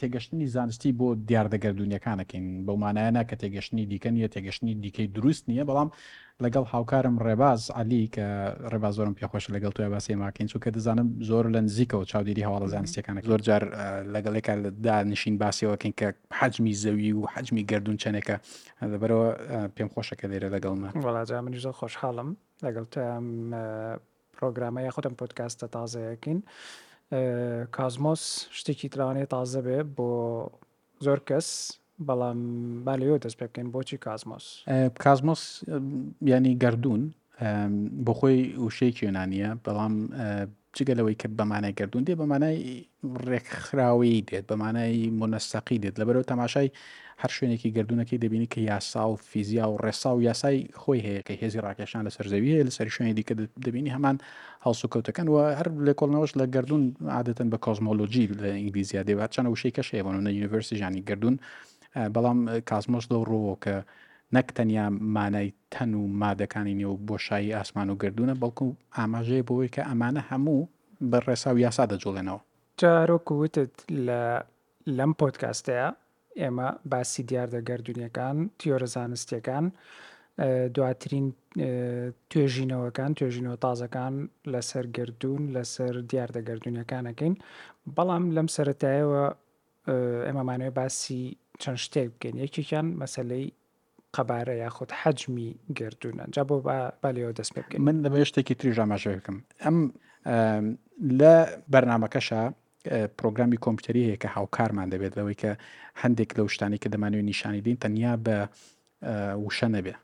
تێگەشتنی زانستی بۆ دیاردە گەردوونیەکان ئەکەین، بەو مانایە نا کە تێگەشتنی دیکە نیە، تێگەشتنی دیکەی دروست نیە، بەڵام لەگەڵ هاوکارم ڕێباز عەلی کە ڕێباز زۆرم پێ خۆشە لەگەڵ تۆیا باسی ئەمە ئەکەین چونکە دەزانم زۆر لە نزیکەوە چاودێری هەواڵە زانستیەکان ئەکەی، زۆر جار لەگەڵ یەکا دانیشین باسی ئەوە ئەکەین کە حەجمی زەوی و حەجمی گەردوون چەنێکە، لەبەرئەوە پێم خۆشە کە لێرە لەگەڵمە. وەڵا جا منیش زۆر خۆشحاڵم لەگەڵ تۆیام پرۆگرامە یاخود ئەم پۆدکاستە تازەیەکەین کازمۆس شتێکی تراوانەیە تازە بێ بۆ زۆر کەس بەڵام با لەوێ دەست پێ بکەین بۆچی کازمۆس کازمۆس ینی گردردون بۆ خۆی وشەیەکی یۆنانیە بەڵام جگە لەوەی کە بەمانای گردردون دێ بەمانای ڕێکخراوەیی دێت، بە مانای مونەسەقی دێت، لەبەرەوە تەماشای هەر شوێنێکی گەردوونەکەی دەبینی کە یاسا و فیزیا و ڕێسا و یاسای خۆی هەیە کە هێزی ڕاکێشان لەسەر زەوی هەیە لەسەر شوێنی دیکە دەبینی هەمان هەڵسوکەوتەکەن و هەر لێکۆڵنەوەش لە گەردوون عادەتەن بە کۆزمۆلۆژی لە ئینگلیزیا دێ هەرچەنە وشەی کەش هەیە بۆنە یونیڤرسی ژانی گەردوون بەڵام کازمۆس لەو ڕۆوە کە نەک تەنیا مانای تەن و مادەکانی نێو بۆشایی ئاسمان و گردونە بەڵکو ئاماژەیە بۆەوەی کە ئەمانە هەموو بە ڕێسا و یاسا دەجوڵێنەوە. جار وەکو وتت لە لەم پۆدکاستەیا ئێمە باسی دیاردە گەردونیەکان، تیۆرە زانستیەکان، دواترین توێژینەوەکان، توێژینەوە تازەکان لەسەر گەردون، لەسەر دیاردە گەردونیەکان ئەکەین. بەڵام لەم سەرەتایەوە ئێمەمانەوێ باسی چەند شتێک بکەین. یەکێکیان مەسەلەی قەبارە یاخود حەجمی گەردوونە جا بۆ با لێەوە دەست پێ بکەین من دەبێت شتێکی تریژ ئاماژە بکەم ئەم لە بەرنمەکەشە پرۆگرامی کۆمپیوتەری هەیە کە هاوکارمان دەبێت لەوەی کە هەندێک لە شتانی کە دەمانوێت نیشانی دین تەنیا بە وشە نەبێ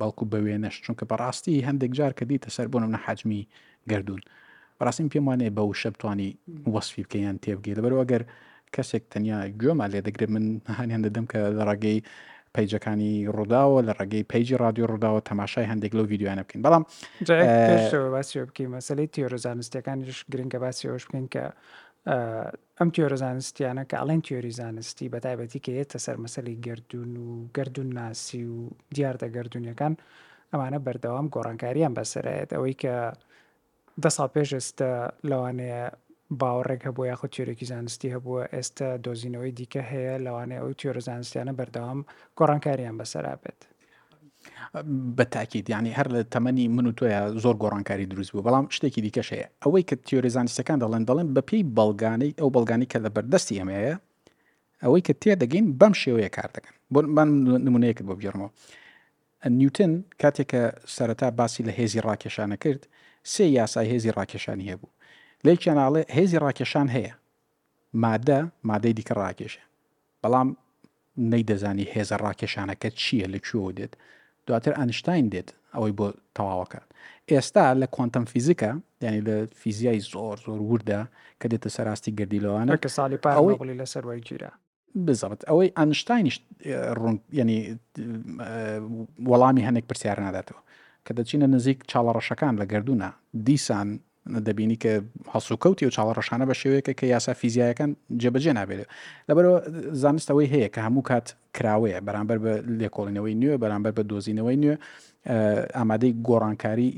بەڵکو بە وێنەش چونکە بەڕاستی هەندێک جار کە دیتە سەر بۆنم نە حجمی گەردوون. بەڕاستی من پێم وانیە بە وشە بتوانی وەسفی بکەی یان تێبگەی لەبەرو ئەگەر کەسێک تەنیا گوێمان لێ دەگرێت من هانیان دەدەم کە لە ڕێگەی پەیجەکانی ڕووداوە لە ڕێگەی پەیجی رادیۆ ڕووداوە تەماشای هەندێک لەو یددیوانە بکەین بەڵام باسی بکەین مەسلەی تیۆرە زانستیەکانیش گرنگە باسی ئەوش بکەین کە ئەم تیۆرە زانستیانە کە ئەڵێن تیۆری زانستی بە تایبەتی کە یەتە سەر مەسەلی گەردوون و گەردوون ناسی و دیاردە گەردوونیەکان ئەمانە بەردەوام گۆڕانکاریان بەسەرایەت ئەوەی کە دە ساڵ پێش ئێستا لەوانەیە باوەڕێک هەبوو یاخود تیۆرێکی زانستی هەبووە ئێستا دۆزینەوەی دیکە هەیە لەوانەیە ئەو تیۆرە زانستیانە بەردەوام گۆڕانکاریان بەسەرا بێت بە تاکیید یعنی هەر لە تەمەنی من و تۆیە زۆر گۆڕانکاری دروست بوو بەڵام شتێکی دیکەش هەیە ئەوەی کە تیۆریزانستەکان دەڵێن دەڵێن بەپی بەڵگانەی ئەو بەڵگانی کە لە بەردەستی ئەمەیە ئەوەی کە تێدەگەین بەم شێوەیە کار دەکەن بۆ من نمونەیەکت بۆ بگێڕمەوە نیوتن کاتێک کە سەرەتا باسی لە هێزی ڕاکێشانە کرد سێ یاسای هێزی ڕاکێشانی هەبوو لەیکیانناڵێ هێزی ڕاکێشان هەیە مادە مادەی دیکە ڕاکێشە بەڵام نەیدەزانی هێزە ڕاکێشانەکە چییە، لە کوێوە دێت. دواتر ئەنشتاین دێت ئەوەی بۆ تەواوەکات. ئێستا لە کوانتەم فیزیکا، یانی لە فیزیای زۆر زۆر وردە کە دێتە سەر ئاستی گەردیلەوانە، ئەوەی. کە ساڵی پار نۆبڵی لەسەر وەرگیرا. بالزبط. ئەوەی ئەنشتاینیش ڕوون، یانی وەڵامی هەنێک پرسیار ناداتەوە. کە دەچینە نزیک چاڵە ڕەشەکان لە گەردوونە، دیسان دەبینی کە هەڵسوکەوتی و چاوەڕەشانە بە شێوەیەکە کە یاسا فیزیایەکان جێبەجێ نابێت لەبەرەوە زانستەوەی هەیە کە هەموو کات کراوەیە بەرامبەر بە لێکۆڵینەوەی نوێ بەرامبەر بە دۆزینەوەی نوێ ئامادەی گۆڕانکاری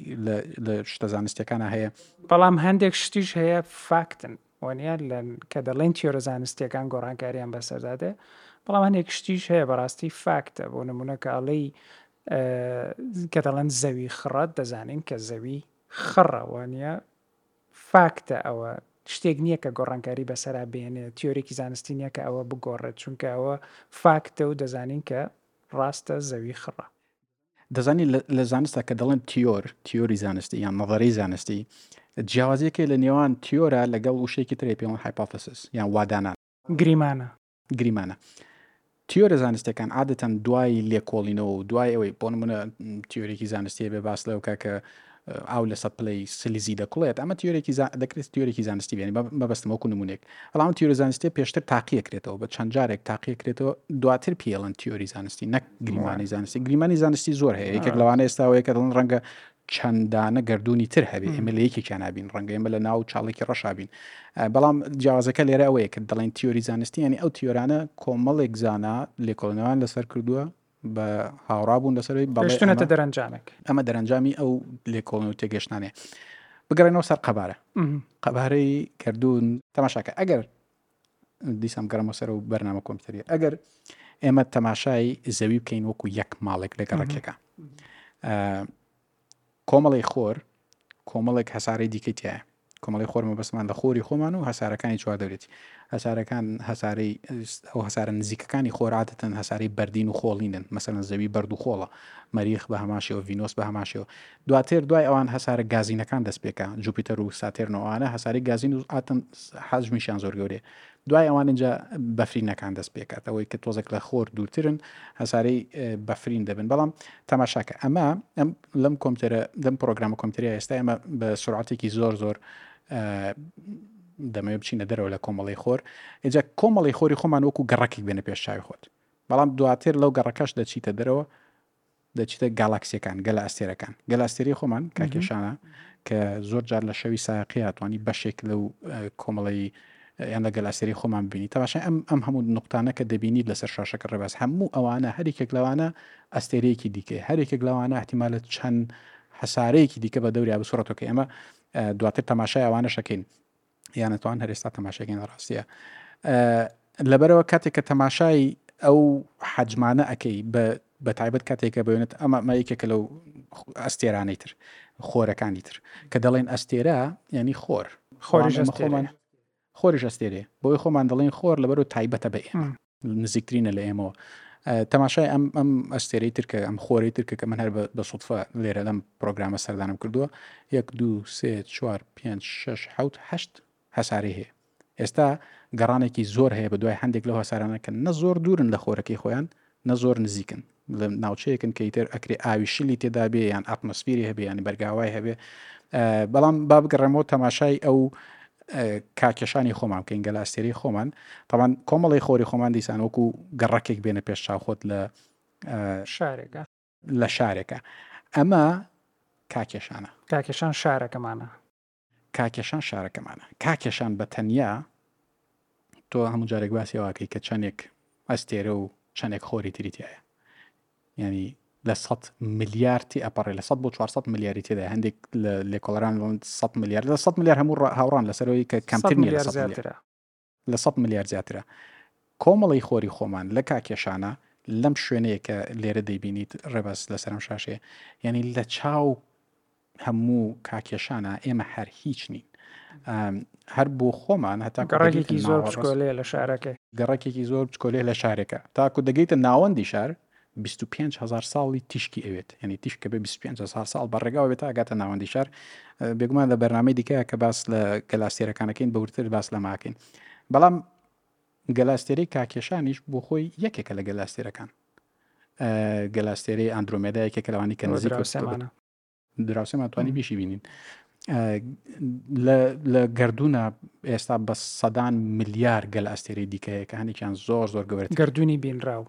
لە شتە زانستەکانە هەیە بەڵام هەندێک شتیش هەیە فاکتن وەنیا لە کە دەڵێن تیۆرە زانستیەکان گۆڕانکاریان بەسەردادێ بەڵام هەندێک شتیش هەیە بەڕاستی فاکتە بۆ نمونە کاڵی کە دەڵێن زەوی خڕات دەزانین کە زەوی خڕە وانیە فاکتە ئەوە شتێک نیە کە گۆڕانکاری بەسەرا بێنێت تیۆرێکی زانستی نیە کە ئەوە بگۆڕێت چونکە ئەوە فاکتە و دەزانین کە ڕاستە زەوی خڕە. دەزانین لە زانستا کە دەڵێن تیۆر تیۆری زانستی یان نەظەری زانستی جیاوازیەکەی لە نێوان تیۆرە لەگەڵ وشێکی ترێ پێوەن هایپۆفسس یان وادانان گریمانە. گریمانە تیۆرە زانستیەکان عادەتەن دوای لێکۆڵینەوە و دوای ئەوەی بۆ نمونە تیۆرێکی زانستیە بێ باس لەو کە کە ئاو لە سەپلەی سلیزی دەکڵێت ئەمە تیۆرێکی دەکرێت تیۆرێکی زانستی بێنی مەبەستمەکو نمونێک بەڵام تیۆرە زانستیە پێشتر تاقیەکرێتەوە بە چەند جارێک تاقیەکرێتەوە دواتر پێڵن تیۆری زانستی نەک گریمانی زانستی گریمانی زانستی زۆر هەیە یەکێک لەوانە ئێستاەیە کە دڵن ڕەنگە چەند دانە گەردوونی تر هەبێ ئێمە لە یەکێکیان نابین ڕەنگە ئێمە لە ناو چاڵێکی ڕەشا بین بەڵام جیاوازەکە لێرە ئەوەیە کە دەڵێن تیۆری زانستی ینی ئەو تیۆرانە کۆمەڵێک زانا لێکۆڵنەوەیان لەسەر کردووە بە هاوڕابوون لەسەروی بەڵێشتونەتە دەرەنجامێک ئەمە دەرەنجامی ئەو لێکۆڵن و تێگەشتانێ بگەڕێنەوە سەر قەبارە قەبارەی کردوون تەماشاکە ئەگەر دیسان گەڕمە سەر و بەرنامە کۆمپیوتەری ئەگەر ئێمە تەماشای زەوی بکەین وەکو یەک ماڵێک لە گەڕکێکە کۆمەڵی خۆر کۆمەڵێک هەسارەی دیکەی تایە کۆمەڵی خۆرمە بەسمان لە خۆری خۆمان و هەسارەکانی چوار دەورێتی هەسارەکان هەسارەی ئەو هەسارە نزیکەکانی خۆراتەن هەساری بەردین و خۆڵینن مەسەن زەوی بەرد و خۆڵە مەریخ بە هەماشەوە ڤینۆس بە هەماشەوە دواتر دوای ئەوان هەسارە گازینەکان دەست پێکا جوپیتەر و ساتێرن و ئەوانە هەساری گازین و ئاتەم حەجمیشیان زۆر گەورێ دوای ئەوان اینجا بەفرینەکان دەست پێکات ئەوەی کە تۆزێک لە خۆر دوورترن هەسارەی بەفرین دەبن بەڵام تەماشاکە ئەمە ئەم لەم کۆمپیوتەرە دەم پرۆگرامە کۆمپیوتەری ئێستا ئەمە بە سرعاتێکی زۆر زۆر دەمەوێت بچینە دەرەوە لە کۆمەڵی خۆر ئێجا کۆمەڵی خۆری خۆمان وەکو گەڕکی بێنە پێش چاوی خۆت بەڵام دواتر لەو گەڕەکەش دەچیتە دەرەوە دەچیتە گالاکسیەکان گەلە ئەستێرەکان گەلە ئەستێری خۆمان کاکێشانە کە زۆر جار لە شەوی ساقی هاتوانی بەشێک لەو کۆمەڵی یان لە گەلاسێری خۆمان بینی تەباشە ئەم ئەم هەموو نقطانە کە دەبینیت لەسەر شاشەکە ڕێباز هەموو ئەوانە هەریکێک لەوانە ئەستێرەیەکی دیکەی هەرێکێک لەوانە احتیمالە چەند حسارەیەکی دیکە بە دەوریا بسوڕەتەکە ئەمە دواتر تەماشای ئەوانە شەکەین یانە توان هەرێستا تەماشاگەین لە ڕاستیە لەبەرەوە کاتێک کە تەماشای ئەو حەجمانە ئەەکەی بە تایبەت کاتێکە بێنێت ئەمە مایکێکە لەو ئەستێرانەی تر خۆرەکانی تر کە دەڵێن ئەستێرە ینی خۆر خۆریش خۆمان خۆریش ئەستێرێ بۆی خۆمان دەڵێن خۆر لەبەر و تایبەتە بە ئێمە نزیکترینە لە ئێمەوە تەماشای ئەم ئەم ئەستێرەی تر کە ئەم خۆرەی تر کە من هەر بە سوفە لێرە لەم پرۆگرامە سەردانم کردووە یەک دو سێ چوار پێ شش حوت هەشت هەسارەی هەیە ئێستا گەڕانێکی زۆر هەیە بە دوای هەندێک لەو هەسارانە کە نە زۆر دوورن لە خۆرەکەی خۆیان نە زۆر نزیکن بڵێم ناوچەیەکن کە ئیتر ئەکرێ ئاوی شلی تێدا بێ یان ئاتمۆسفیری هەبێ ینی بەرگاوای هەبێ بەڵام با بگەڕێمەوە تەماشای ئەو کاکێشانی خۆمان کە ئینگەل ئاستێری خۆمان تاوان کۆمەڵی خۆری خۆمان دیسان وەکو گەڕەکێک بێنە پێش چاوخۆت لە شارێکە لە شارێکە ئەمە کاکێشانە کاکێشان شارەکەمانە کاکێشان شارەکەمانە. کاکێشان بە تەنیا. تۆ هەموو جارێک باسی ئەوە ئەکەی کە چەندێک ئەستێرە و چەندێک خۆری تری تایە ینی لە سە ملیار تی ئەپەڕێ لە سە بۆ 400 ملیاری تێدا هەندێک لە لێکۆڵران سە ملیار لە سە ملیار هەموو هاوڕان لەسەرەوەی کە کەمتر نیە لە سە لە سەد ملیار زیاترە. کۆمەڵەی خۆری خۆمان لە کاکێشانە، لەم شوێنەیە کە لێرە دەیبینیت ڕێبەز لەسەر ئەم شاشەیە، یانی لە چاو هەموو کاکێشانە ئێمە هەر هیچ نین. هەر بۆ خۆمان هەتا گەڕەکێکی زۆر بچکۆلەیە لە شارەکە. گەڕەکێکی زۆر بچکۆلەیە لە شارەکە. تاکو دەگەیتە ناوەندی شار، بیست و پێنج هەزار ساڵی تیشکی ئەوێت یعنی تیشک کە بێ بیست و پێنج هەزار ساڵ بە ڕێگاوە بێت تا ئەگاتە ناوەندی شار اه، بێگومان لە بەرنامەی دیکە کە باس لە گەلاستێرەکانەکەین بەورتر باس لەماکەین بەڵام گەلاستێرەی کاکێشانیش بۆ خۆی یەکێکە لە گەلاستێرەکان اه، گەلاستێرەی ئەندرۆمێدا یەکێکە لەوانی کە نزیک وە سەر دراوسێمانە دراوسێمان توانی بیشی بینین اه، لە لە گردونە ئێستا بە سەدان ملیار گەل ئەستێرەی دیکەیە کە هەندێکیان زۆر زۆر گەورەتر گردردونی بینراو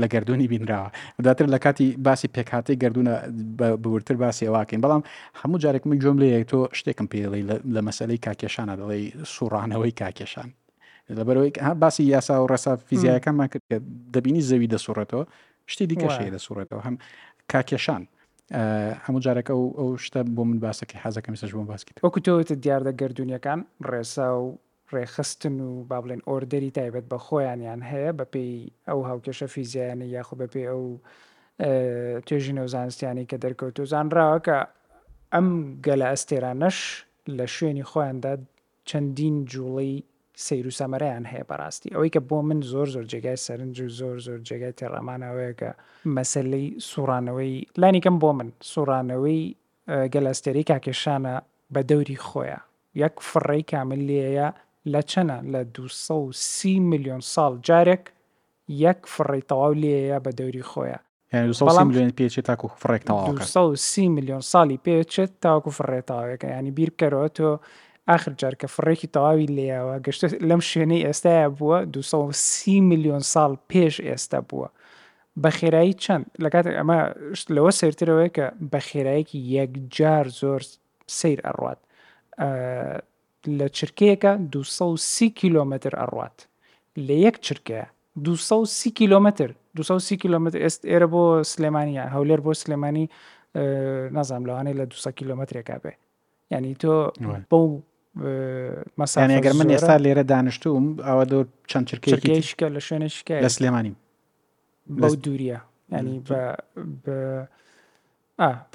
لە گردردونی بینراوە دواتر لە کاتی باسی پێکاتی گردونە بورتر باسی ئەوواکەین بەڵام هەموو جارێک من گوێم لێ تۆ شتێکم پێڵی لە مەسلەی کاکێشانە دەڵی سوڕانەوەی کاکێشان لەبەرەوەی باسی یاسا و ڕێسا فیزیایەکەمان کرد کە دەبینی زەوی دەسوڕێتەوە شتی دیکە شەیە دەسوڕێتەوە هەم کاکێشان هەموو جارێک ئەو ئەو شتە بۆ من باسەکەی حەزەکەم سەش بۆم باسکیت وەکو تۆوتە دیاردە گردردونیەکان ڕێسا و ڕێکخستن و با بڵێن ئۆردەری تایبەت بە خۆیانیان هەیە بەپێی ئەو هاوکێشە فیزیایانەی یاخود بەپێی ئەو توێژینە و زانستیانەی کە دەرکەوت و زانراوە کە ئەم گەلە ئەستێرانەش لە شوێنی خۆیاندا چەندین جوڵەی سیر و سەمەرەیان هەیە بەڕاستی ئەوەی کە بۆ من زۆر زۆر جێگای سەرنج و زۆر زۆر جێگای تێڕامانەوەیە کە مەسلەی سوڕانەوەی لانیکەم بۆ من سوڕانەوەی گەل ئەستێرەی کاکێشانە بە دەوری خۆیا یەک فڕەی کامل لێیە لە چەنە لە دوو سەد و سی ملیۆن ساڵ جارێک یەک فڕەی تەواو لێیە بە دەوری خۆیا یانی دوو سەد و سی ملیۆن پێ چێت تاکو فڕێک تەواو کات دوو سەد و سی ملیۆن ساڵی پێ چێت تاکو فڕێ تەواوێکە یانی بیر بکەرەوە تۆ ئاخر جار کە فڕێکی تەواوی لێیەوە گەشتە لەم شوێنەی ئێستایا بووە دوو سەد و سی ملیۆن ساڵ پێش ئێستا بووە بەخێرایی چەند؟ لەکاتێک ئەمە شت لەوە سەیرترەوەی کە بەخێرایەکی یەکجار زۆر سیر ئەڕوات لە چرکەیەکە 230 کیلومتر ئەڕوات لە یەک چرکە 230 کیلومتر 230 کیلومتر ئێست ئێرە بۆ سلێمانە هەولێر بۆ سلێمانی نازام لەوانەیە لە 200 کیلومترێکا بێ ینی تۆ بەو مەسانێگەر من ئێستا لێرە دانیشتوم ئەوە دۆ چەند چرکێکیشکە لە شوێنە شکە لە سلێمانیم بەو دووریە ینی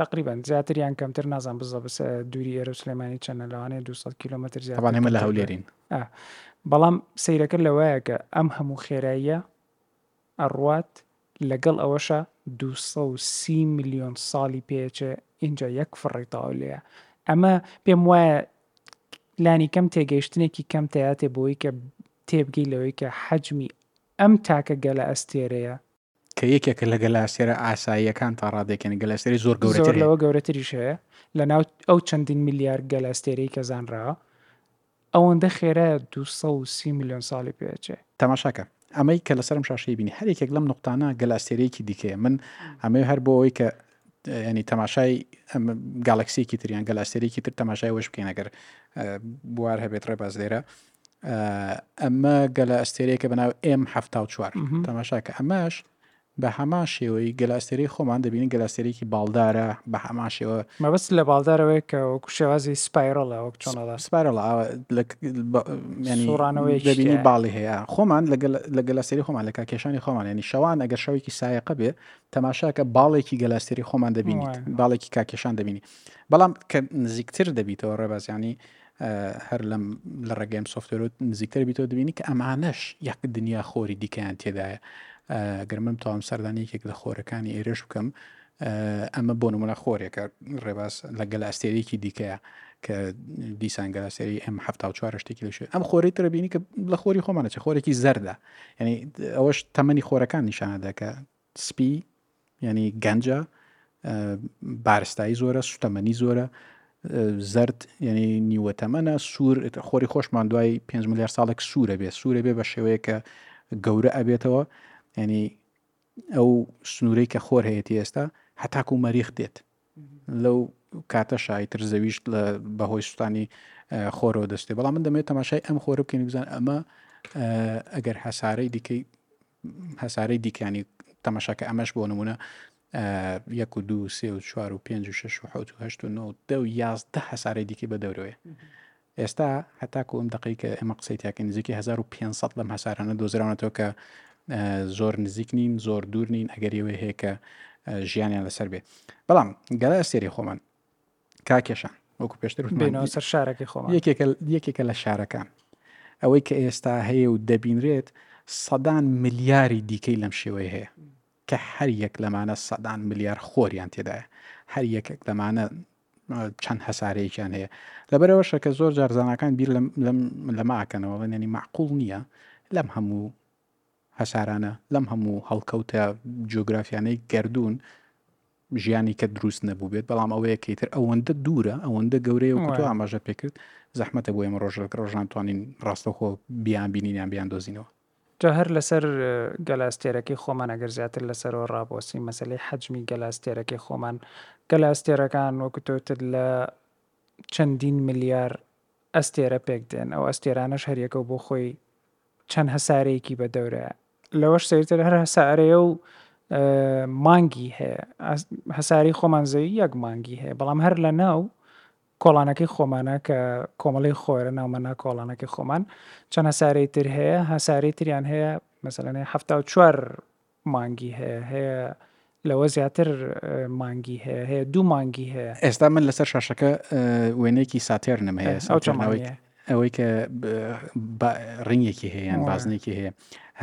تقریبان زیاتریان کەمتر نازان بزە بس دووری ئێرە سلێمانی چەنە لەوانێ 200 کیلومتر زیاتوانێمە لە هەولێرین بەڵام سیرەکە لەوایە کە ئەم هەموو خێراییە ئەڕوات لەگەڵ ئەوەشا دوو سەد و سی ملیۆن ساڵی پێچێ ئینجا یەک فڕەی تەواو لێیە. ئەمە پێم وایە لانی کەم تێگەیشتنێکی کەم تەیاتێ بۆی کە تێبگەی لەوەی کە حەجمی ئەم تاکە گەلە ئەستێرەیە. کە یەکێکە لە گەلە ئەستێرە ئاساییەکان تا ڕادەیەک یانی گەلە ئەستێرەی زۆر گەورەتر هەیە. زۆر لەوە گەورەتریش هەیە لە ناو ئەو چەندین ملیار گەلە ئەستێرەی کە زانراوە. ئەوەندە خێرایە دوو سەد و سی ملیۆن ساڵی پێ ئەچێ. تەماشا کە ئەمەی کە لەسەرم شاشەی بینی هەر یەکێک لەم نوقتانە گەل ئەستێرەیەکی دیکەیە من ئەمەوێ هەر بۆ ئەوەی کە ینی تەماشای گاڵکسیەکی تر یان گەلاستێرێکی تر تەماشای وەش بکەین ئەگەر بوار هەبێت ڕێباز لێرە ئەمە گەلە ئەستێرەیەکە بەناو ئێم ه4 تەماشا کە ئەمەش بە هەمان شێوەی گەل ئەستێرەی خۆمان دەبینین گەل ئەستێرەیەکی باڵدارە بە هەمان شێوە. مەبەستت لە باڵدار ئەوەیە کە وەکوو شێوازی سپایرڵە وەک چۆن ئەڵێ. سپایرڵە ئاوا لە یانی سوڕانەوەیەکی دەبینی تایە. باڵی هەیە خۆمان لە گەل لە گەل ئەستێرەی خۆمان لە کاکێشانی خۆمان یانی شەوان ئەگەر شەوێکی سایەقە بێ تەماشاکە باڵێکی گەل ئەستێرەی خۆمان دەبینیت وایە. باڵێکی کاکێشان دەبینی بەڵام کە نزیکتر دەبیتەوە ڕێباز یانی هەر لەم لە ڕێگەی ئەم سۆفتوێرە نزیکتر بیتەوە دەبینی کە ئەمانەش یەک دنیا خۆری دیکەیان تێدایە گەر من تاوام سەردانی یەکێک لە خۆرەکانی ئێرش بکەم ئەمە بۆ نمونە خۆرێکە ڕێباس لە گەل ئەستێرێکی دیکەیە کە دیسان گەلاسەری ئەم ه چوار شتێکی لەشێ ئەم خۆری ترەبینی کە لە خۆری خۆمانە چ خۆرێکی زەردە ینی ئەوەش تەمەنی خۆرەکان نیشانە دەکە سپی یعنی گەنجە بارستایی زۆرە سوتەمەنی زۆرە زرد یعنی نیوە تەمەە سوور خۆری خۆشمان دوای 5 ملیار ساڵێک سوورە بێ سوورە بێ بە شێوەیە کە گەورە ئەبێتەوە ینی ئەو سنوورەی کە خۆر هەیەتی ئێستا هەتاکو مەریخ دێت لەو کاتەشا ئیتر زەویشت لە بەهۆی سووتانی خۆرەوە دەستێ بەڵام من دەمێت تەماشای ئەم خۆرە بکەین بزان ئەمە ئەگەر هەسارەی دیکەی هەسارەی دیکانی تەماشاکە ئەمەش بۆ نمونە یەک و دوو سێ و چوار و پێنج و شش و حوت و هەشت و نۆ دە و یازدە هەسارەی دیکەی بە دەورەوەی ئێستا هەتاکو ئەم دەقەی کە ئێمە قسەی تیا کەین نزیکەی هەزار و پێنج سەد لەم هەسارانە دۆزراونەتەوە کە زۆر نزیک نین زۆر دوور نین ئەگەر ئێوەی هەیە کە ژیانیان لەسەر بێ بەڵام گەڵای ئەستێری خۆمان کاکێشان وەکو پێشتر بێنەوە سەر شارەکەی خۆمان یەکێکە یەکێکە لە شارەکان ئەوەی کە ئێستا هەیە و دەبینرێت سەدان ملیاری دیکەی لەم شێوەیە هەیە کە هەر یەک لەمانە سەدان ملیار خۆریان تێدایە هەر یەکێک لەمانە چەند هەسارەیەکیان هەیە لەبەرەوەشە کە زۆر جار زاناکان بیر لەمە ئاکەنەوە بەێنی معقول نییە لەم هەموو هەسارانە لەم هەموو هەڵکەوتە جۆگرافیانەی گردردون ژیانی کە دروست نەبوو بێت بەڵام ئەوەیە کەیتر ئەوەندە دوورە ئەوەندە گەورەیە و تۆ ئاماژە پێکرد زەحمەتە بۆ ئێمە ڕۆژ ڕۆژان توانین ڕاستەخۆ بیان بینینیان بیان دۆزینەوە جا هەر لەسەر گەل ئەستێرەکەی خۆمان ئەگەر زیاتر لەسەرەوە ڕابوەستین مەسەلەی حەجمی گەلە ئەستێرەکەی خۆمان گەلە ئەستێرەکان وەکو تۆ وتت لە چەندین ملیار ئەستێرە پێک دێن ئەو ئەستێرانەش هەریەکەو بۆ خۆی چەند هەسارەیەکی بە دەورەیە لەوەش سەیرتر هەر هەسارەیە و مانگی هەیە هەساری خۆمان زەوی یەک مانگی هەیە بەڵام هەر لە ناو کۆڵانەکەی خۆمانە کە کۆمەڵەی خۆێرە ناومەنا کۆڵانەکەی خۆمان چەند هەسارەی تر هەیە هەسارەی تریان هەیە مەسەلەنێ هەفتا و چوار مانگی هەیە هەیە لەوە زیاتر مانگی هەیە هەیە دوو مانگی هەیە ئێستا من لەسەر شاشەکە وێنێکی ساتێرنم هەیە ساچەرناوەی ئەوەی کە ڕنگێکی هەیە بازنێکی هەیە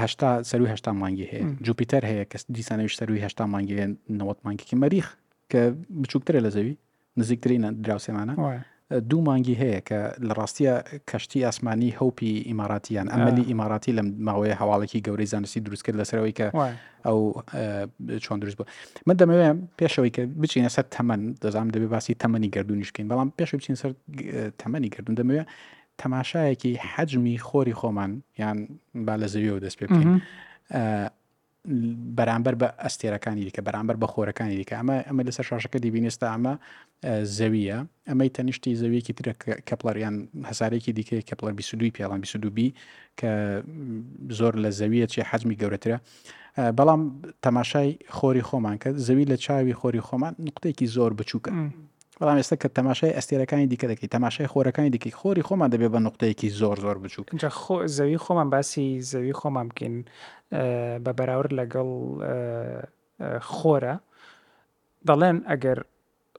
هشتا سەروی هشتا مانگی هەیە جوپیتەر هەیە کەس دیسانەویش سەروی هشتا مانگی نەوەت مانگێکی مەریخ کە بچووکترە لە زەوی نزیکترینە دراوسێمانە وایە. دوو مانگی هەیە کە لە ڕاستیە کەشتی ئاسمانی هۆپی ئیماراتی یان ئەمەلی ئیماراتی لەم ماوەیە هەواڵێکی گەورەی زانستی دروست کرد لەسەرەوەی کە ئەو چۆن دروست بوو من دەمەوێ پێشەوەی کە بچینە سەر تەمەن دەزانام دەبێ باسی تەمەنی گردردونیش بکەین بەڵام پێش بچین سەر تەمەنی گردون دەمەوێ تەماشایەکی حەجمی خۆری خۆمان یان با لە زەویەوە دەست پێ بکەین بەرامبەر بە ئەستێرەکانی دیکە بەرامبەر بە خۆرەکانی دیکە ئەمە ئەمە لەسەر شاشەکە دیبینێستا ئەمە زەویە ئەمەی تەنیشتی زەویەکی ترە کەپلەریان هەسارێکی دیکە کەپلەر 22 پێڵان 22بی کە زۆر لە زەویە چێ حەزمی گەورەترە بەڵام تەماشای خۆری خۆمان کرد زەوی لە چاوی خۆری خۆمان نقطێکی زۆر بچووکە بەڵام ئێستا کە تەماشای ئەستێرەکانی دیکە دەکەی تەماشای خۆرەکانی دیکەی خۆری خۆمان دەبێت بە نوقتەیەکی زۆر زۆر بچوک. ئینجا خۆ زەوی خۆمان باسی زەوی خۆمان بکەین بە بەراورد لەگەڵ خۆرە دەڵێن ئەگەر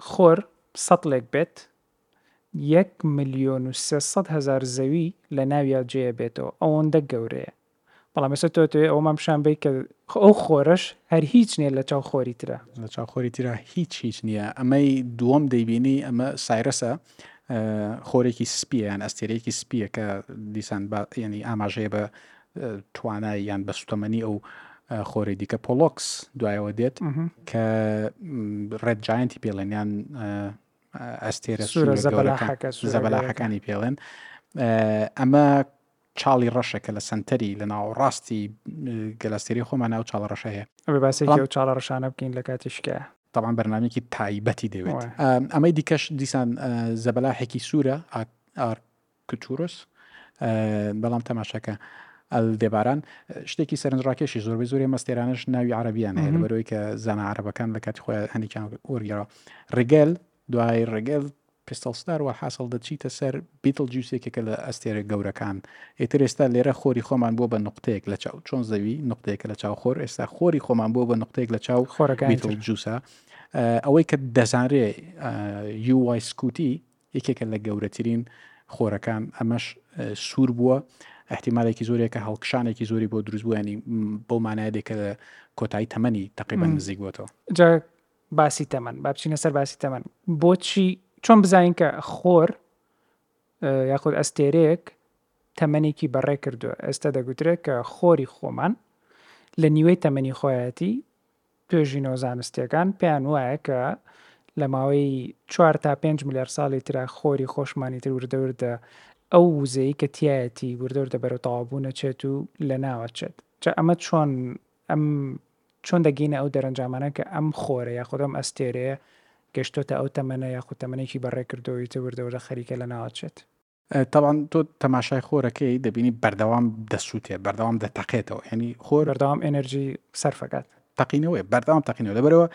خۆر سەتڵێک بێت یەک ملیۆن و سێ سەد هەزار زەوی لە ناویا جێە بێتەوە ئەوەندە گەورەیە بەڵام ئێستا تۆ ئەتەوێ ئەوەمان پیشان بەی کە خۆ ئەو خۆرەش هەر هیچ نییە لە چاو خۆری ترا. لە چاو خۆری ترا هیچ هیچ نییە. ئەمەی دووەم دەیبینی ئەمە سایرەسە خۆرێکی سپیە یان ئەستێرەیەکی سپیە کە دیسان یعنی ئاماژەیە بە توانای یان بە سوتەمەنی ئەو خۆری دیکە پۆلۆکس دوایەوە دێت کە ڕێت جاینتی پێڵێنیان ئەستێرە زەبەلاحەکانی پێڵێن ئەمە چاڵی ڕەشە کە لە سەنتەری لە ناوەڕاستی گەلەستێرەی خۆمانە ئەو چاڵە ڕەشە هەیە. ئەبێ باسێکی ئەو چاڵە ڕەشانە بکەین لە کاتی شکایە. تەبعەن بەرنامەیەکی تایبەتی دەوێت. ئەمەی دیکەش دیسان زەبەلاحێکی سوورە، ئارکتوروس، بەڵام تەماشاکە ئەلدێباران شتێکی سەرنجڕاکێشی زۆربەی زۆری مەستێرانەش ناوی عەرەبییان هەیە لەبەرەوەی کە زانا عەرەبەکان لە کاتی خۆیان هەندێکیان وەرگێڕا. ڕیگەل دوای ڕێگەڤ پیستڵ ستار وەلحاسڵ دەچیتە سەر بیتڵ جوس یەکێکە لە ئەستێرە گەورەکان ئیتر ئێستا لێرە خۆری خۆمان بووە بە نوقتەیەک لە چاو چۆن زەوی نوقتەیەکە لە چاو خۆر ئێستا خۆری خۆمان بووە بە نوقتەیەک لە چاو خۆرەکانی بیتڵ تر جوسە ئەوەی کە دەزانرێ یو وای سکوتی یەکێکە لە گەورەترین خۆرەکان ئەمەش سوور بووە احتیمالێکی زۆرێکە هەڵکشانێکی زۆری بۆ دروست بووانی بەو مانایە دێکە لە کۆتایی تەمەنی تقریبا نزیک بۆتەوە جا باسی تەمەن با بچینە سەر باسی تەمەن بۆچی چۆن بزانین کە خۆر یاخود ئەستێرەیەک تەمەنێکی بەڕێ کردووە ئێستا دەگوترێت کە خۆری خۆمان لە نیوەی تەمەنی خۆیەتی توێژینەوە زانستیەکان پێیان وایە کە لە ماوەی 4 تا 5 ملێر ساڵی تررا خۆری خۆشمانی تر وردەوردە ئەو وزەی کە تایەتی وردەوردە بەرەو تەوابوو نەچێت و لە ناوەچێت جا ئەمە چۆن ئەم چۆن دەگەینە ئەو دەرەنجامانە کە ئەم خۆرە یاخود ئەم ئەستێرەیە گەشتۆتە ئەو تەمەنە یاخود تەمەنێکی بەڕێ کردووە و ئیتر وردە وردە خەریکە لە ناو ئەچێت؟ تەبعەن تۆ تەماشای خۆر ئەکەی دەبینی بەردەوام دەسووتێ بەردەوام دەتەقێتەوە یانی خۆر بەردەوام ئێنەرجی سەرف ئەکات. تەقینەوەی بەردەوام تەقینەوە لەبەرەوە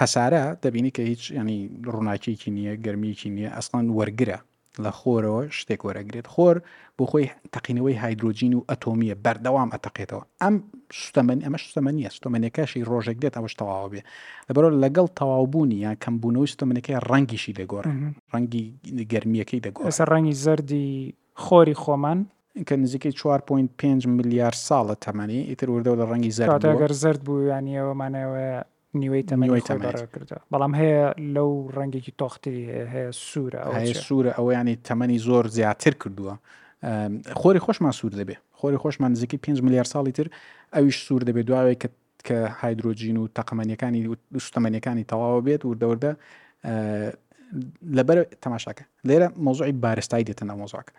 هەسارە دەبینی کە هیچ ینی ڕووناکیەکی نییە گەرمیەکی نییە ئەسڵەن وەرگرە لە خۆرەوە شتێک وەرەگرێت خۆر بۆ خۆی تەقینەوەی هایدرۆجین و ئەتۆمیە بەردەوام ئەتەقێتەوە ئەم سوتەمەنی ئەمە سوتەمەنیە سوتەمەنەکەشی ڕۆژێک دێت ئەوەش تەواوە بێ لەبەرەوە لەگەڵ تەواوبوونی یان کەمبوونەوەی سوتەمەنەکەی ڕەنگیشی دەگۆڕ ڕەنگی گەرمیەکەی دەگۆڕ ئێستا ڕەنگی زەردی خۆری خۆمان کە نزیکەی 4.5 ملیار ساڵە تەمەنی ئیتر وردە لە ڕەنگی زەرد گەر زەرد بوو یانیەوە مانەوە نیوەی تەمەنی نیوەی خۆی تەمەنی. بەڕێوە کردووە بەڵام هەیە لەو ڕەنگێکی تۆختری هەیە هەیە سوورە ئەوە هەیە چیە؟ سوورە ئەوە ینی تەمەنی زۆر زیاتر کردووە ئەم، خۆری خۆشمان سوور دەبێ خۆری خۆشمان نزیکەی 5 ملیار ساڵی تر ئەویش سوور دەبێت دواوەی کە کە هایدرۆجین و تەقەمەنیەکانی و سوتەمەنیەکانی تەواوە بێت وردە وردە ئە، لەبەر تەماشاکە لێرە مۆزوعی بارستایی دێتە ناو مۆزوعەکە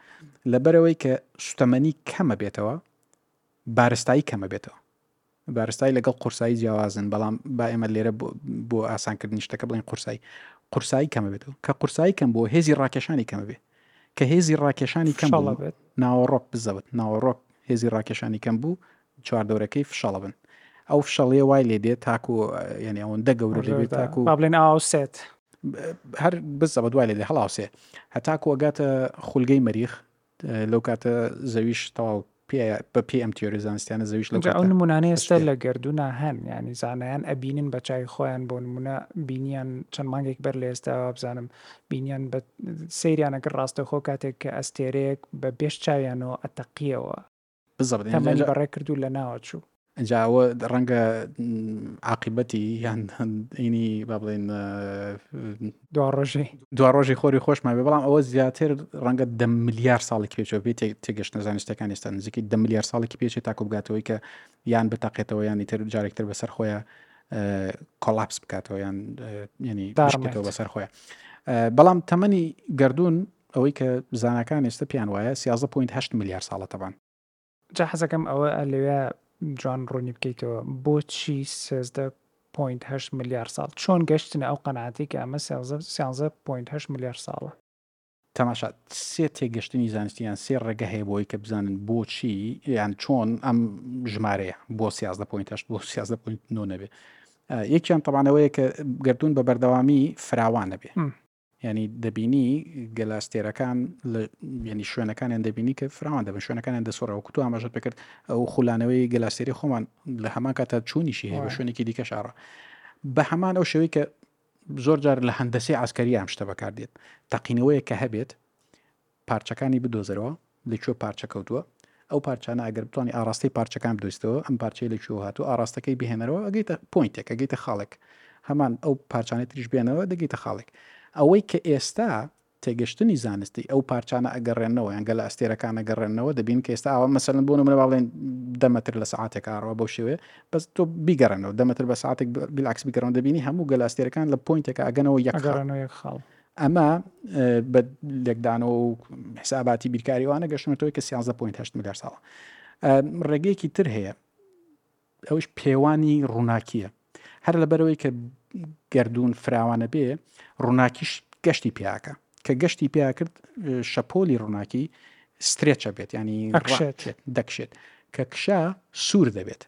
لەبەرەوەی کە سوتەمەنی کەمە بێتەوە بارستایی کەمە بێتەوە بارستایی لەگەڵ قورسایی جیاوازن، بەڵام با ئێمە لێرە بۆ ئاسانکردنی شتەکە بڵێین قورسایی قورسایی کەمە بێت و کە قورسایی کەم بووە هێزی ڕاکێشانی کەمە بێ کە هێزی ڕاکێشانی کەم فشەڵە بێت ناوەڕۆک بزەوت ناوەڕۆک هێزی ڕاکێشانی کەم بوو چواردەورەکەی فشەڵە بن ئەو فشەڵێ وای لێ دێت تاکو یعنی ئەوەندە گەورە دەبێت تاکو با بڵێن ئاوسێت هەر بزەوە دوای لێ هەڵاوسێ هەتاکو ئەگاتە خولگەی مەریخ لەو کاتە زەویش تەواو بە پێی ئەم تیۆری زانستیانە زەویش لەو کاتە ئەو نمونانە ئێستا لە گەردونا هەن یانی زانایان ئەبینن بە چای خۆیان بۆ نمونە بینیان چەند مانگێک بەر لە ئێستا وابزانم بینیان بە سەیریانەکە ڕاستەخۆ کاتێک کە ئەستێرەیەک بە بێش چاویانەوە ئەتەقیەوە بزڕدێن تەمەنی ئینجا بەڕێ کرد و لەناوە چوو ئینجا ئەوە ڕەنگە عاقبەتی یان ئینی با بڵێن اه، دوا ڕۆژەی دوا ڕۆژی خۆری خۆشمان بێ بەڵام ئەوە زیاتر ڕەنگە دە ملیار ساڵێکی پێچەوە بێت تێ- تێگەشت نەزانستەکان ئێستا نزیکەی دە ملیار ساڵێکی پێچێت تاکو بگاتەوەی کە یان بتەقێتەوە یان ئیتر جارێکتر بەسەر خۆیان کۆلاپس بکاتەوە یان اه، یعنی داڕمێت. بشکێتەوە بەسەر خۆیان اه، بەڵام تەمەنی گردردون ئەوەی کە زاناکان ئێستا پێیان وایە سیازدە پۆینت هەشت ملیار ساڵە تەبان. جا حەزەکەم ئەوە لەوێ جوان ڕوونی بکەیتەوە بۆچی سێزدە پۆینت هەشت ملیار ساڵ؟ چۆن گەشتنە ئەو قەناعەتەی کە ئەمە سیانزە پۆینت هەشت ملیار ساڵە؟ تەماشا سێ تێگەشتنی زانستی یان سێ ڕێگە هەیە بۆی کە بزانن بۆچی یان چۆن ئەم ژمارەیە بۆ سیازدە پۆینت هەشت بۆ سیازدە پۆینت نۆ نەبێ یەکیان تەبانەوەیە کە گردون بە بەردەوامی فراوانە بێ یانی دەبینی گەلە ئەستێرەکان لە یعنی شوێنەکانیان دەبینی کە فراوان دەبن شوێنەکانیان دەسوڕەوە کوتو ئاماژە پێکرد ئەو خولانەوەی گەلاستێری خۆمان لە هەمان کاتە چوونیشی هەیە بە شوێنێکی دیکە شارە بە هەمان ئەو شەوەی کە زۆر جار لە هەندەسی ئاسکەری ئەم شتە بەکاردێت تەقینەوەیە کە هەبێت پارچەکانی بدۆزەرەوە لە کوێ پارچە کەوتووە ئەو پارچانە ئەگەر بتوانانی ئاڕاستەی پارچەکان بدۆزیتەوە ئەم پارچەی لە کوێوە هاتووە ئاڕاستەکەی بهێنەرەوە ئەگەیتە پۆینتێک ئەگەیتە خاڵێک هەمان ئەو پارچانەی تریش بێنەوە دەگەیتە خاڵێک ئەوەی کە ئێستا تێگەشتنی زانستی ئەو پارچانە ئەگەڕێنەوە یان گەلە ئەستێرەکان ئەگەڕێنەوە دەبین کە ئێستا ئاوا مەسەن بۆ نمرە باڵێن دەمەتر لە سعاتێک ئاڕەوە بەو شێوێ بەس تۆ بیگەڕێنەوە دەمەتر بە ساعتێک بالعکس بگەڕەوە دەبینی هەموو گەلە ئەستێرەکان لە پۆینتێکە ئەگەنەوە یەک ئەگەڕێنەوە یەک خاڵ ئەمە بە لێکدانەوە و حساباتی بیرکاری وانە گەشتمەتەوەی کە 13.8 ملیار ساڵە ڕێگەیەکی تر هەیە ئەوش پێوانی ڕووناکیە هەر لەبەرەوەی کە گردردون فراوانە بێ ڕووناکیش گەشتی پیاکە کە گەشتی پیا کرد شەپۆلی ڕووناکی سترێچە بێت ینی دەکشێت کە کشا سوور دەبێت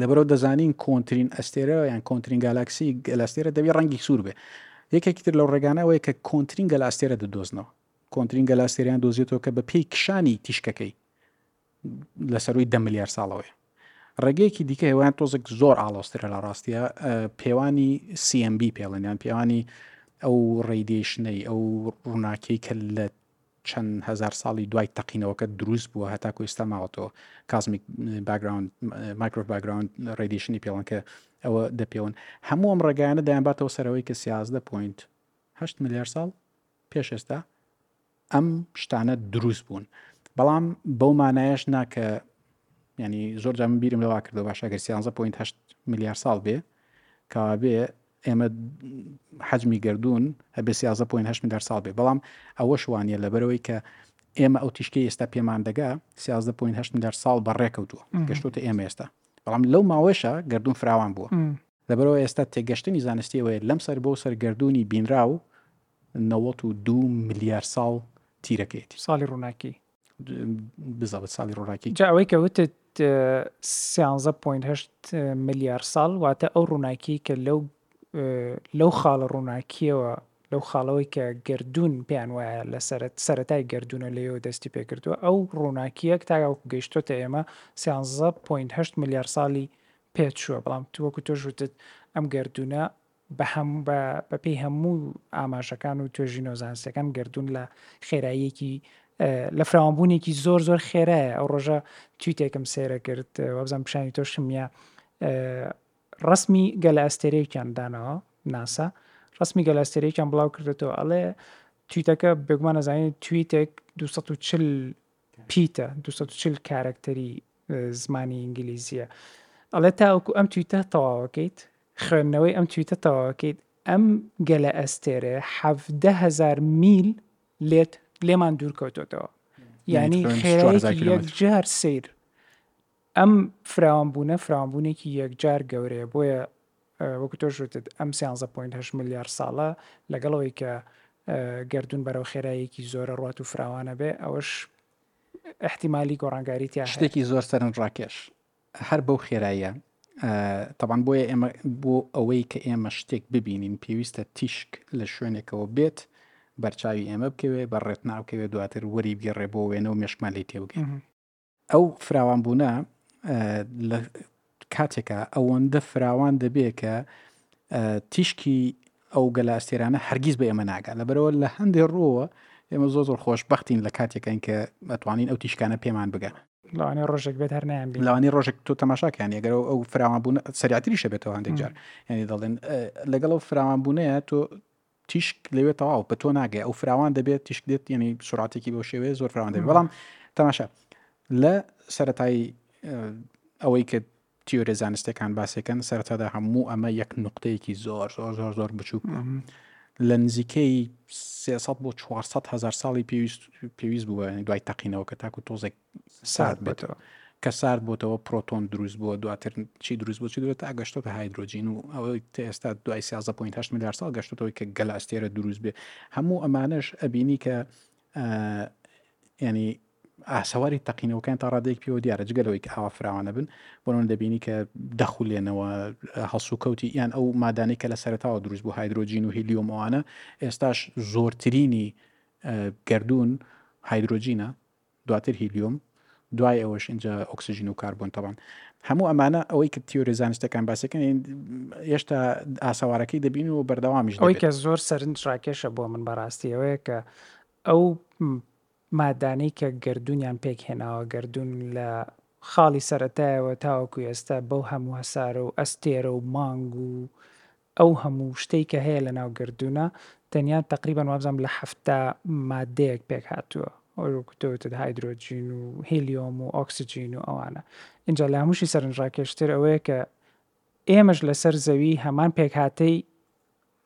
لەبەرئەوە دەزانین کۆنترین ئەستێرە یان کۆنترین گالاکسی گەلاستێرە دەبی ڕەنگی سوور بێ یەکێکی تر لەو ڕێگانەوەی کە کۆنترین گەلاستێرە دەدۆزنەوە کۆنترین گەلاستێریان دۆزێتەوە کە بە پێی کشانی تیشکەکەی لە سەروی دە ملیار ساڵەوەی ڕێگەیەکی دیکە هێوایان تۆزێک زۆر ئاڵۆسترە لە ڕاستە پێوانی CMB پێڵێنیان پێوانی ئەو ڕێدیشنەی ئەو ڕووناکەی کە لە چەند هەزار ساڵی دوای تەقینەوەکە دروست بووە هەتاکو ئێستا ماوەتەوە کازمیک باگراوند مایکرۆف باگراوند ڕێدیشنی پێڵەنکە ئەوە دەپێون هەموو ئەم ڕێگایانە دەیانباتەوە سەرەوەی کە سیازدە پوینت هەشت ملیار ساڵ پێش ئێستا ئەم شتانە دروست بوون بەڵام بەو مانایش ناکە ینی زۆر جام بیرم لەوا کردەوە باشە گەر سیانزە پوینت هەشت ملیار ساڵ بێ کاوابێ ئێمە حەجمی گردوون ئەبێ سیازە پوین هەشت میلار ساڵ بێ بەڵام ئەوەش وانە لەبەرەوەی کە ئێمە ئەو تیشکی ئێستا پێمان دەگا سیازدە پوین هەشت میلار ساڵ بەڕێکەوتووە گەشتوتە ئێمە ئێستا بەڵام لەو ماوەشە گردون فراوان بووە لەبەرەوە ئێستا تێگەشتنی زانستیەوەی لەم سەر بۆ سەرگردونی بینراو 92 ملیار ساڵ تیرەکەیەتی ساڵی ڕووناکی بزەوت ساڵی ڕۆراکی جاوەی کە وتت 13.8 ملیار ساڵ واتە ئەو ڕووناکی کە لەو لەو خاڵە ڕووناکیەوە لەو خاڵەوەی کە گردردون پێیان وایە لە سەرەت سەتای گردردونە لەوە دەستی پێکردووە ئەو ڕووناکیەک تاگەڵ گەیشتۆتە ئێمە 13.8 ملیار ساڵی پێچووە بەڵام تووەکو تۆش وتت ئەم گردردونە بە پێی هەموو ئاماژەکان و توێژینەوە زانستیەکان گەردوون لە خێراییەکی لە فراوانبوونێکی زۆر زۆر خێرایە ئەو ڕۆژە تویتێکم سێرە کرد وابزان پیشانی تۆشم نیە ڕسمی گەلە ئەستێرەیەکیان دانەوە ناسا ڕسمی گەلە ئەستێرەیەکیان بڵاو کردێتەوە ئەڵێ تویتەکە بێگومان نەزانین تویتێک 240 پیتە دوو سەد و چل کارەکتەری زمانی ئینگلیزیە ئەڵێ تاوەکو ئەم تویتە تەواوەکەیت خوێندنەوەی ئەم تویتە تەواوەکەیت ئەم گەلە ئەستێرێ حەڤدە هەزار میل لێت لێمان دوور کەوتۆتەوە یعنی خێرایەکی یەکجار سیر ئەم فراوانبوونە فراوانبوونێکی یەکجار گەورەیە، بۆیە وەکو تۆش وتت ئەم سیانزە پۆینت هەشت ملیار ساڵە لەگەڵ ئەوەی کە گەردوون بەرەو خێراییەکی زۆرە ڕوات و فراوانە بێ ئەوەش ئەحتیمالی گۆڕانگاری تیا هەیە. شتێکی زۆر سەرنجڕاکێش هەر بەو خێراییە تەبان بۆیە ئێمە بۆ ئەوەی کە ئێمە شتێک ببینین پێویستە تیشک لە شوێنێکەوە بێت بەرچاوی ئێمە بکەوێ بە ڕێتناوکەوێ دواتر وەری بگەڕێ بۆ وێنە و مێشکمان لی تێبگەین. ئەو فراوانبوونە لە کاتێکە ئەوەندە فراوان دەبێت کە تیشکی ئەو گەلە ئەستێرانە هەرگیز بە ئێمە ناگات لەبەرەوە لە هەندێک ڕۆوە ئێمە زۆ زۆر خۆشببختین لە کاتێکین کە ئەتوانین ئەو تیشکانە پێمان بگەن لەوانی ڕۆژێک بێت هەر نایان لەوانی ڕۆژێک تۆ تەماشاکەیان یەگەر ئەو فراوان بوون سریاتریشە بێتەوە هەندێک جار ینی دەڵێن لەگەڵ ئەو فراوان بوونەیە تۆ تیشک لەوێ تەواو بە تۆ ناگەێ ئەو فراوان دەبێت تیشک دێت یعنی سراتێکی بۆ شێوەیە زۆر فراوان دەبێت بەڵام تەماشا لە سەتایی ئەوەی کە تیۆرە زانستەکان باسەکەن سەرتادا هەموو ئەمە یەک نقطەیەکی زۆر زۆر زۆر زۆر بچووک لە نزیکەی 300 بۆ 400 هزار ساڵی پێویست پێویست بووە دوای تەقینەوە کە تاکو تۆزێک سارد بێتەوە کە سارد بۆتەوە پرۆتۆن دروست بووە دواتر چی دروست بۆ چی دروست تا گەشتۆتە هایدرۆجین و ئەوەی تا ئێستا دوای 16.8 میلیار ساڵ گەشتەوەی کە گەل ئەستێرە دروست بێ هەموو ئەمانەش ئەبینی کە ینی ئاسەواری تەقینەوەکان تا ڕادێک پێوە دیارە جگەلەوەی کە ئاوا فراوانە بن بۆن دەبینی کە دەخولێنەوە هەڵسوکەوتی یان ئەو مادانەی کە لە سەرتاوە دروست بۆ هایدرۆجین و هیلیۆمەوانە ئێستاش زۆرترینی گردردون هایدرۆجینە دواتر هیلیۆم، دوای ئەوەش ئینجا ئۆکسجین و کاربۆن تەبان هەموو ئەمانە ئەوەی کە تیۆری زانستەکان باسەکەن هێشتا ئاسەوارەکەی دەبین و بەردەوامیش ئەوەی کە زۆر سەرنج ڕاکێشە بۆ من بەڕاستیەوەیە کە ئەو مادانەی کە گردردونیان پێک هێناوە گردردون لە خاڵی سەتایەوە تاوەکو ئێستا بەو هەموو هەسارە و ئەستێرە و مانگ و ئەو هەموو شتەی کە هەیە لەناو گەردوونە تەنیا تەقریبەن وابزانم لە حەفتا ماددەیەک پێک هاتووە وەکو تۆ وتت هایدرۆجین و هیلیۆم و ئۆکسجین و ئەوانە ئینجا لە هەمووشی سەرنجڕاکێشتر ئەوەیە کە ئێمەش لەسەر زەوی هەمان پێکهاتەی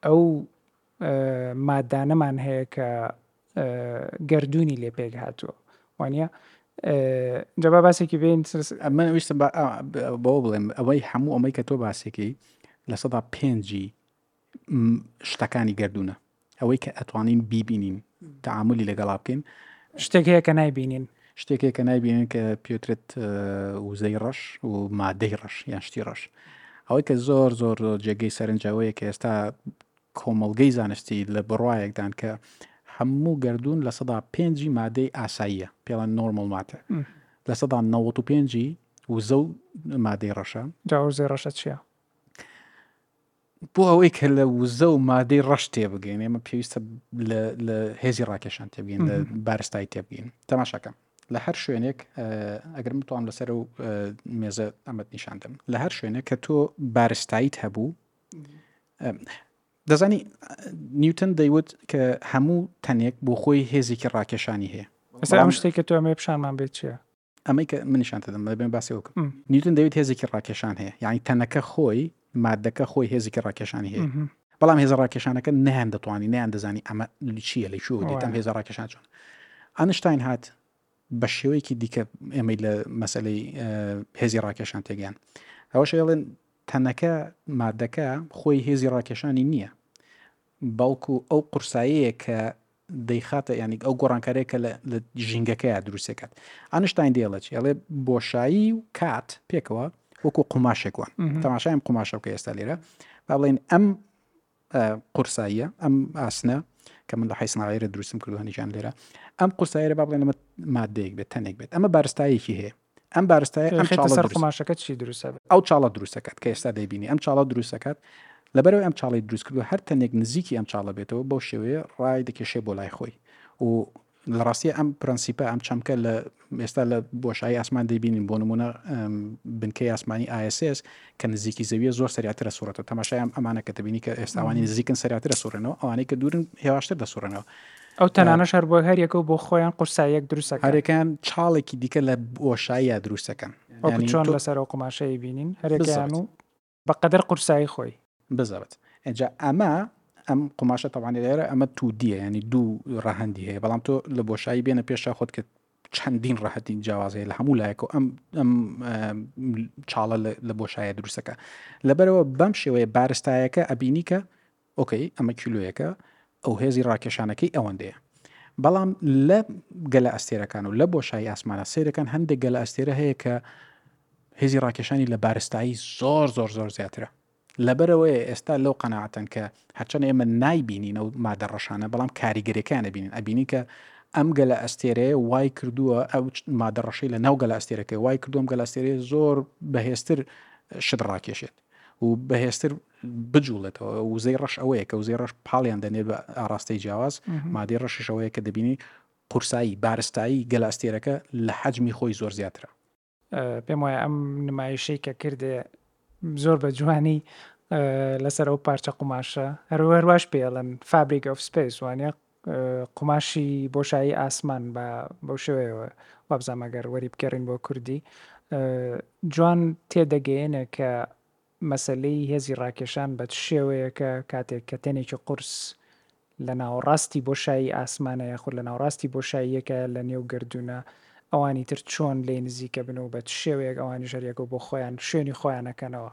ئەو مادانەمان هەیە کە گەردوونی لێ پێک هاتووە وانە جەبا باسێکی بین ئەمە ویستم بۆ بڵێم ئەوەی هەموو ئەمەی کە تۆ باسێکی لە سەدا پێنجی شتەکانی گردونە ئەوەی کە ئەتوانین بیبینین تعاملی لەگەڵا بکەین شتێک هەیە کە نایبینین شتێکێک کە نایبینن کە پێترێت وزەی ڕەش و مادەی ڕەش یان شتی ڕەش ئەوەی کە زۆر زۆر جێگەی سەرنجەوەیە کە ئێستا کۆمەڵگەی زانستی لە بڕوایەکدان کە هەموو گردون لە سەدا پێنجی مادەی ئاساییە پێڵەن نۆرمل ماتە لە سەدا نەوەت و پێنجی وزە و مادەی ڕەشە جاوزی ڕەشە چییە؟ بۆ ئەوەی کە لە وزە و مادەی ڕەش تێبگەین ئێمە پێویستە لە هێزی ڕاکێشان تێبگەین لە بارستای تێبگەین تەماشاکەم لە هەر شوێنێک ئەگەر متوان لەسەر و مێزە ئەمەد نیشاندەم لە هەر شوێنێک کە تۆ بارستاییت هەبوو دەزانی نیوتن دەیوت کە هەموو تەنێک بۆ خۆی هێزێکی ڕاکێشانی هەیە ئەستا ئەم شتێک کە تۆ ئەمێ پیشانمان بێت چیە ئەمەی کە منیشان دەدەم بێن باسی وکم نیوتن دەوێت هێزێکی ڕاکێشان هەیە یعنی تەنەکە خۆی مادەکە خۆی هێزێکی ڕاکێشانی هەیە بەڵام هێزە ڕاکێشانەکە نیان دەتوانانی نیان دەزانی ئەمە چیە لە شو دێتم هێزە ڕاکێشان چۆن ئەنشتین هات بە شێوەیەکی دیکە ئێمەی لە مەسەلەی هێزی ڕاکێشان تێگەیان ئەوەش ئێڵێن تەنەکە مادەکە خۆی هێزی ڕاکێشانی نییە بەڵکو ئەو قورسایەیە کە دەیخاتە ینی ئەو گۆڕانکارێک کە لە ژینگەکەیە دروستەکات ئەنشتین دێڵێت ئەڵێ بۆشایی و کات پێکەوە وەکو قوماشێکوان تەماشایم قوماشەکە ئێستا لێرە با بڵێن ئەم قورساییە ئەم ئاسنە کە من لە حەی سناعێرە دروستم کردووە نیشان لێرە ئەم قورسایرە با بڵێن ئەمە مادەیەک بێت تەنێک بێت ئەمە بارستایەکی هەیە ئەم بارستایەماشەکەت چی دروست ئەو چاڵە دروستەکەت کە ئێستا دەبینی ئەم چاڵە دروستەکەت لەبەرەوەی ئەم چاڵی دروست کردو هەر تەنێک نزیکی ئەم چاڵە بێتەوە بەو شێوەیە ڕای دەکێشێ بۆ لای خۆی و لە ڕاستیە ئەم پرەنسیپە ئەم چەمکە لە ئێستا لە بۆشایی ئاسمان دەیبینین بۆ نمونە بنکەی ئاسمانی ISS کە نزیکی زەویە زۆر سریاترە سوورەتە تەماشایان ئەمانە کە دەبینی کە ئێستاوانی نزیکن سریاترە سوورێنەوە ئەوانەی کە دوورن هێواشتر دەسوورێنەوە ئەو تەنانە شەر بۆ هەریەکە و بۆ خۆیان قورساییەک دروستە هەرەکان چاڵێکی دیکە لە بۆشاییە دروستەکەن چۆن لەسەر ئەو قماشەی بینین هەرێکیان و بە قەدەر قورسایی خۆی. بزڕت ئێنجا ئەمە ئەم قوماشە تەوانی لێرە ئەمە تو دیە ینی دوو ڕەهندی هەیە بەڵام تۆ لە بۆشایی بێنە پێشا خۆت کە چەندین ڕەهەتی جیاواز هەیە لە هەموو لایەکە ئەم ئەم چاڵە لە بۆشایە دروستەکە لەبەرەوە بەم شێوەیە بارستایەکە ئەبینی کە ئۆکەی ئەمە کیلۆیەکە ئەو هێزی ڕاکێشانەکەی ئەوەندەیە بەڵام لە گەلە ئەستێرەکان و لە بۆشایی ئاسمانە سیرەکان هەندێک گەلە ئەستێرە هەیە کە هێزی ڕاکێشانی لە بارستایی زۆر زۆر زۆر زیاترە لەبەرەوەی ئێستا لەو قەنەعاتن کە هەرچەند ئێمە نایبینین و مادە ڕەشانە بەڵام کاریگەرەکانە بینین ئەبینی کە ئەم گەلە ئەستێرەیە وای کردووە ئەو مادە ڕەشەی لە ناو گەلە ئەستێرەکەی وای کردوم گەلە ئەستێرەیە زۆر بەهێزتر شت ڕاکێشێت و بەهێزتر بجوڵێتەوە وزەی ڕەش ئەوەیە کە وزەی ڕەش پاڵیان دەنێت بە ئاراستەی جیاواز مادەی ڕەشیشەوەیە کە دەبینی قورسایی بارستایی گەلاستێرەکە لە حەجمی خۆی زۆر زیاترە پێم وایە ئەم نمایشەی کە کردێ زۆر بە جوانی لەسەر ئەو پارچە قوماشە هەروەرواش پێڵن فابریک ئۆف سپیس وانە قوماشی بۆشایی ئاسمان با بەو شێوەیەوە وابزانم ئەگەر وەریبگەڕین بۆ کوردی جوان تێدەگەیەنێ کە مەسەلەی هێزی ڕاکێشان بە چ شێوەیەکە کاتێک کە تەنێکی قورس لە ناوەڕاستی بۆشایی ئاسمانە یاخود لە ناوڕاستی بۆشاییەکە لە نێو گردونە ئەوانی تر چۆن لێ نزیکە بن و بە چ شێوەیەک ئەوانی ژەریەکە بۆ خۆیان شوێنی خۆیانەکەنەوە.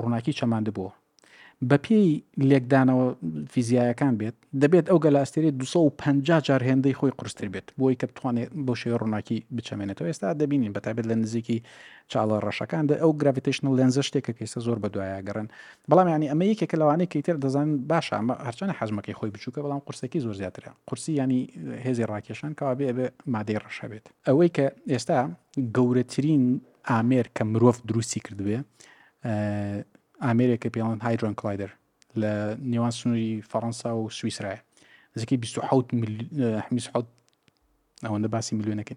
ڕووناکی چەماندبووە. بەپێی لێکدانەوە فیزیایەکان بێت، دەبێت ئەو گەلەئەستێرەی دوو سەد و پەنجا جار هێندەی خۆی قورستر بێت، بۆی کە بتوانێت بەو شێوەیە ڕووناکی بچەمێنێتەوە. ئێستا دەبینین بەتایبەت لە نزیکی چاڵە ڕەشەکان دە ئەو گراڤیتەیشنەڵ لێنزە شتێکە کە ئێستا زۆر بەدوایە گەڕێن. بەڵام یانی ئەمە یەکێکە لەوانەی کە ئیتر دەزانن باشە ئەمە هەرچەندە حەجمەکەی خۆی بچووکە بەڵام قورسەکەی زۆر زیاترە. قورسی یانی هێزی ڕاکێشان کەوابێ ئەبێ مادەی ڕەش هەبێت. ئەوەی کە ئێستا گەورەترین ئامێر کە مرۆڤ دروستی کردبێ ئامێرێک کە پێڵان هایدرۆن کلایدر لە نێوان سنووری فەڕەنسا و سویسرایە نزیکەی 26 ئەوەندە باسی میلیۆنەکەی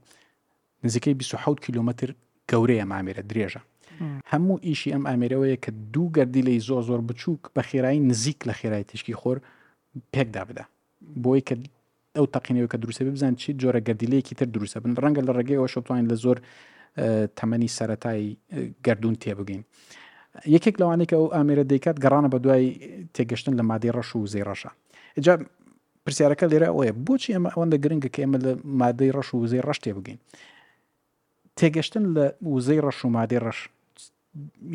نزیکەی 26 کیلومتر گەورەیە مامێرە درێژە هەموو ئیشی ئەم ئامێرەوەیە کە دوو گەردی لی زۆر زۆر بچووک بە خێرایی نزیک لە خێرای تیشکی خۆر پێکدا بدە بۆی کە ئەو تەقینەوەی کە دروستە بزان چی جۆرە گەردیلەیەکی تر دروستە بن ڕەنگە لە ڕێگەی ئەوە شەتوانین لە زۆر تەمەنی سەتایی گردردون تێبگەین یەکێک لەوانەیە ئەو ئامێرە دەیکات گەڕانە بە دوای تێگەشتن لە مادەی ڕەش و وزەی ڕەشە جا پرسیارەکە لێرە ئەوەیە بۆچی ئەمە ئەوەندە گرنگە کە ئێمە لە مادەی ڕەش و وزەی ڕەش تێبگەین تێگەشتن لە وزەی ڕەش و مادەی ڕەش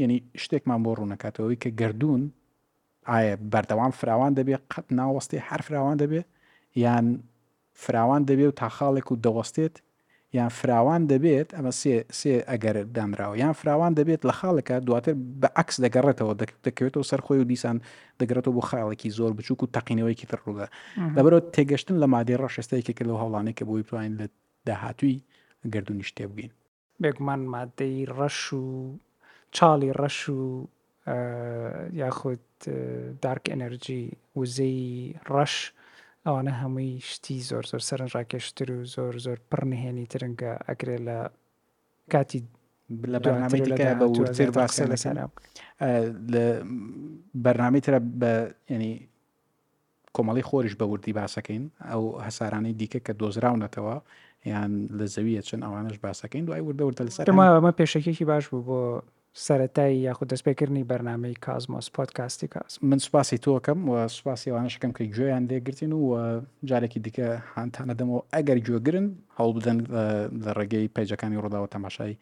یعنی شتێکمان بۆ ڕوونەکاتەوەی کە گردردون ئایا بەردەوام فراوان دەبێ قەت ناوەستێ هەر فراوان دەبێ یان فراوان دەبێ و تا خاڵێک و دەوەستێت یان فراوان دەبێت ئەمە سێ سێ ئەگەر دانراوە یان فراوان دەبێت لە خاڵێکە دواتر بە عەکس دەگەڕێتەوە دەکەوێتەوە سەر خۆی و دیسان دەگەڕێتەوە بۆ خاڵێکی زۆر بچووک و تەقینەوەیکی تر ڕوودا لەبەرەوە تێگەشتن لە مادەی ڕەشێستەیەکێکە لەو هەوڵانێکە بۆی بتوانین لە داهاتووی گردردونیش تێبگەین بێگومان ماددەی ڕەش و چاڵی ڕەش و یاخود دارک ئەنەرجی وزەی ڕەش ئەوانە هەمووی شتی زۆر زۆر سەرن ڕاکێشتر و زۆر زۆر پڕ نهێنی ترن کە ئەگرێ لە کاتی لە بەرنامەی دیکە بە ورتر باسی لەسەر لە بەرنامەی ترە بە ینی کۆمەڵەی خۆریش بە وردی باسەکەین، ئەو هەسارانەی دیکە کە دۆزراونەتەوە یان لە زەوی ئەچن ئەوانەش باسەکەین، دوای وردە وردە لەسەر هەموو. پێموایە ئەمە پێشەکیەکی باش بوو بۆ سەرەتای یاخود دەستپێکردنی بەرنامەی کازمۆس، پۆدکاستی کازمۆس. من سوپاسی تۆ ئەکەم و سوپاسی ئەوانەش ئەکەم کە گوێیان لێ گرتین و جارێکی دیکە هانتان ئەدەمەوە ئەگەر گوێگرن هەوڵبدەن لە ڕێگەی پەیجەکانی ڕووداوە تەماشای